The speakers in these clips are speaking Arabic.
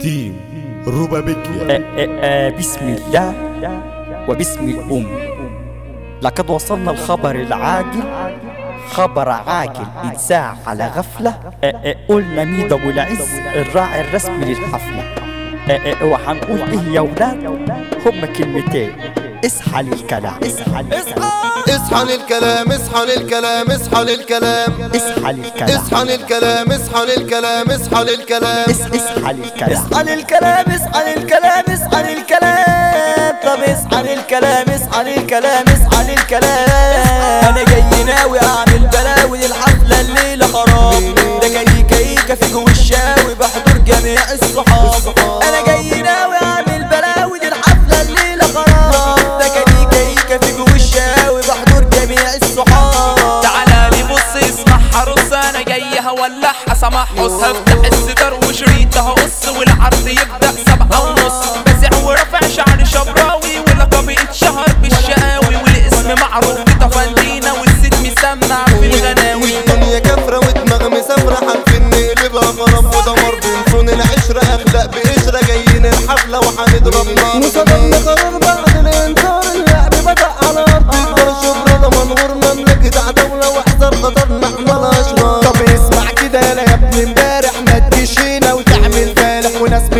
تيم روبابيكيا بسم الله وباسم الأم. لقد وصلنا الخبر العاجل. خبر عاجل. إذاع على غفلة. قلنا ميدو أبو العز الراعي الرسمي للحفلة. وهنقول إيه يا ولاد هما كلمتين. اصحى للكلام اصحى للكلام اصحى للكلام اصحى للكلام اصحى للكلام اصحى للكلام اصحى للكلام اصحى للكلام اصحى للكلام اصحى للكلام اصحى للكلام اصحى للكلام اصحى للكلام طب اصحى للكلام اصحى للكلام اصحى للكلام أنا جاي هفتح الستار وشريط هقص والعرض يبدأ سبعة ونص. بزع ورافع شعر شبراوي ولقبي اتشهر بالشقاوي والاسم معروف بتفندينا والست مسمع في الغناوي. الدنيا كفرة ودماغ مسافرة حنفن نقلبها غرام ودمار بنصون العشرة أخلاق بقشرة جايين الحفلة وحنضرب نار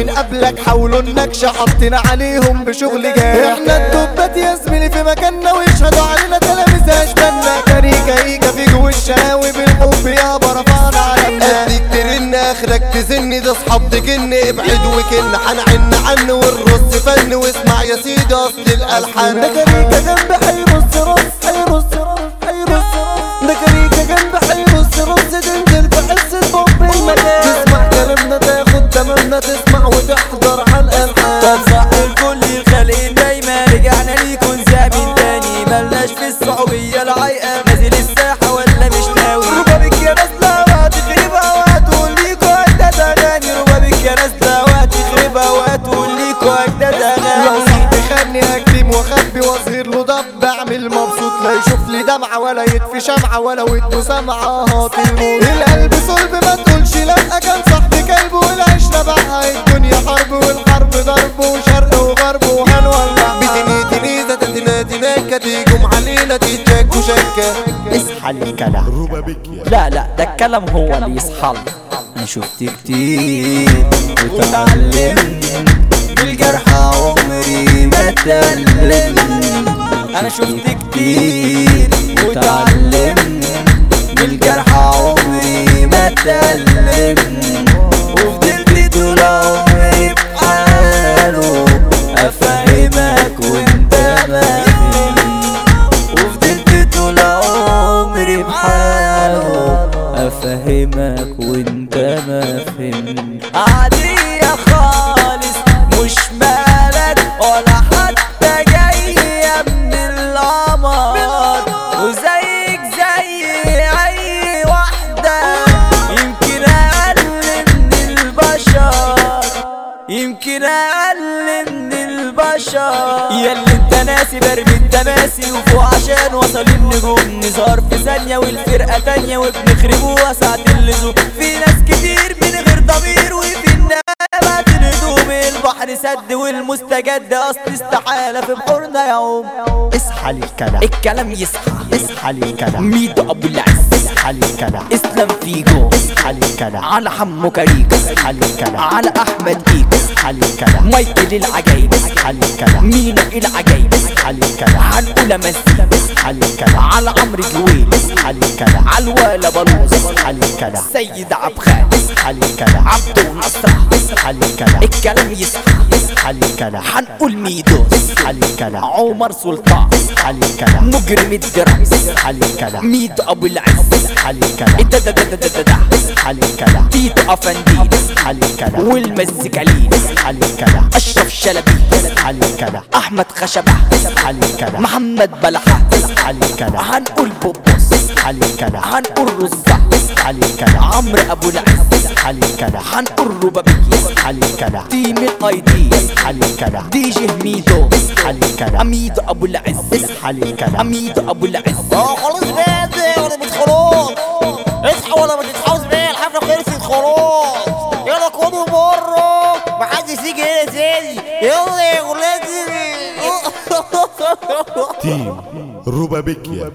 من قبلك؟ حاولوا النكشة حطينا عليهم بشغل جارح إحنا الدبات يا زميلي في مكاننا ويشهدوا علينا تلاميذ اشبالنا كاريكا ايكا في جو الشاوي بالحب يابا رفعنا علمنا أديك ترن آخرك تزني ده أصحاب تجن ابعد وكلنا حنعن عنه والرص فن. واسمع يا سيدي أصل الألحان. ده كاريكا جنب حيرص رص حيرص رص. تمامنا تسمع وتحضر على الالحان طب صح الكل الخليل دايما رجعنا ليكم زابين تاني. ملناش في الصعوبية العايقة نازل الساحة ولا مش ناوي؟ ربابك يا ناس لا وهتخربها وهتقول ليكوا أجداد أغاني ربابك يا ناس لا وهتخربها وهتقول ليكوا أجداد أغاني لو صحت خلني اكتم وأخبي وأظهر له ضب أعمل مبسوط لا يشوف لي دمعة ولا يطفي شمعة ولا ودنه سمعة. هاطل القلب صلب ما تقولش لا كان صاحبي كلب والعشرة باعها الدنيا حرب والحرب ضرب وشرق وغرب وهنولع بتني تنيزة تتنا تناكة تيجوا علينا تتشك وشكة اصحى للكلام روبابيكيا لا لا ده الكلام هو اللي يصحى. أنا شفت كتير وتعلمت بالجرح عمري ما اتألم أنا شفت كتير وتعلمت ما فهمت عادية خالص مش مالك ولا حتى جاية من القمر وزيك زي أي واحدة يمكن أقل من البشر. يمكن أقل من البشر. يا اللي انت ناسي برمي التماسي وفوق عشان وصل النجوم. نزار في ثانية والفرقة تانية وبنخربوها ساعة اللزوم. في سد والمستجد أصل استحالة في بحورنا يعوم اصحى للكلام الكلام. يصحى اصحى للكلام ميدو أبو العز. اسحلي كلا اسلم فيجو اسحلي كلا على حمو كريك اسحلي كلا على احمد ديك اسحلي كلا مايكل العجايب اسحلي كلا مينا العجايب اسحلي كلا على العلماء اسحلي كلا على عمرو جويل اسحلي كلا على الوالا بلوز اسحلي كلا سيد عبخان اسحلي كلا عبدو نصر اسحلي كلا الكلام يسحلي كلا كلع هنقول ميدوس علي كلع عمر سلطان علي كلام مجرم الدرس علي كلام ميت ابو العز علي كلام انت ده ده ده ده ده علي كلام تيت افنديد علي كلام والمزكالين علي كلام اشرف شلبي علي كلام احمد خشبه علي كلام محمد بلحه علي كلام هنقول بوبوس علي كلام هنقول رزة علي كلام عمرو ابو العز حالي كلا حنقر بابيكيس حالي كلا تيم الأيدي. حالي كلا دي جي ميدو. حالي كلا اميدو أبو العز. حليم كلا اميدو أبو العز. آه خلاص بقى ولا بتخلص اصحى ولا ما تتحوز بقى الحفله خلصت خلاص. يلا كلوا بره. محدش يجي هنا تاني. يلا يا ولاد تيم روبابيكيا.